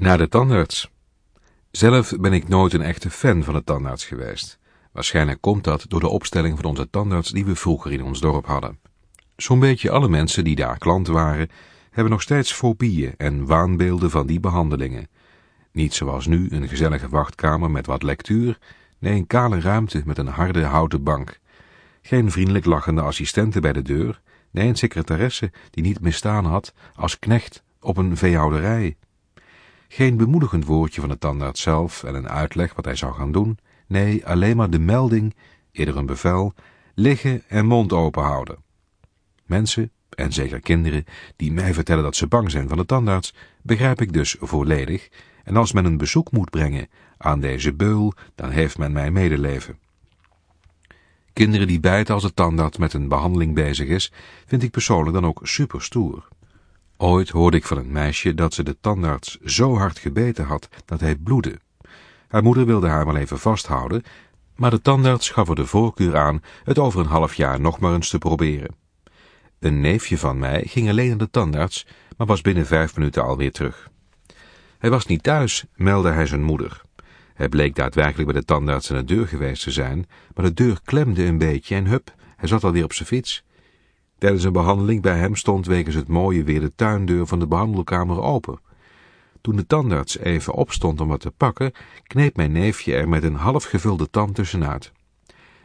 Naar de tandarts. Zelf ben ik nooit een echte fan van de tandarts geweest. Waarschijnlijk komt dat door de opstelling van onze tandarts die we vroeger in ons dorp hadden. Zo'n beetje alle mensen die daar klant waren, hebben nog steeds fobieën en waanbeelden van die behandelingen. Niet zoals nu een gezellige wachtkamer met wat lectuur, nee een kale ruimte met een harde houten bank. Geen vriendelijk lachende assistenten bij de deur, nee een secretaresse die niet misstaan had als knecht op een veehouderij. Geen bemoedigend woordje van de tandarts zelf en een uitleg wat hij zou gaan doen, nee alleen maar de melding, eerder een bevel, liggen en mond open houden. Mensen, en zeker kinderen, die mij vertellen dat ze bang zijn van de tandarts, begrijp ik dus volledig, en als men een bezoek moet brengen aan deze beul, dan heeft men mij medeleven. Kinderen die bijten als de tandarts met een behandeling bezig is, vind ik persoonlijk dan ook superstoer. Ooit hoorde ik van een meisje dat ze de tandarts zo hard gebeten had dat hij bloedde. Haar moeder wilde haar wel even vasthouden, maar de tandarts gaf er de voorkeur aan het over een half jaar nog maar eens te proberen. Een neefje van mij ging alleen naar de tandarts, maar was binnen vijf minuten alweer terug. Hij was niet thuis, meldde hij zijn moeder. Hij bleek daadwerkelijk bij de tandarts aan de deur geweest te zijn, maar de deur klemde een beetje en hup, hij zat alweer op zijn fiets. Tijdens een behandeling bij hem stond wegens het mooie weer de tuindeur van de behandelkamer open. Toen de tandarts even opstond om wat te pakken, kneep mijn neefje er met een half gevulde tand tussenuit.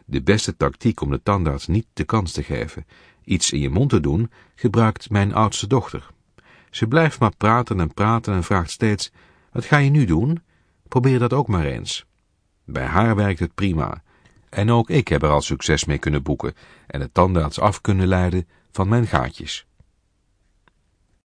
De beste tactiek om de tandarts niet de kans te geven iets in je mond te doen, gebruikt mijn oudste dochter. Ze blijft maar praten en praten en vraagt steeds, wat ga je nu doen? Probeer dat ook maar eens. Bij haar werkt het prima. En ook ik heb er al succes mee kunnen boeken en de tandarts af kunnen leiden van mijn gaatjes.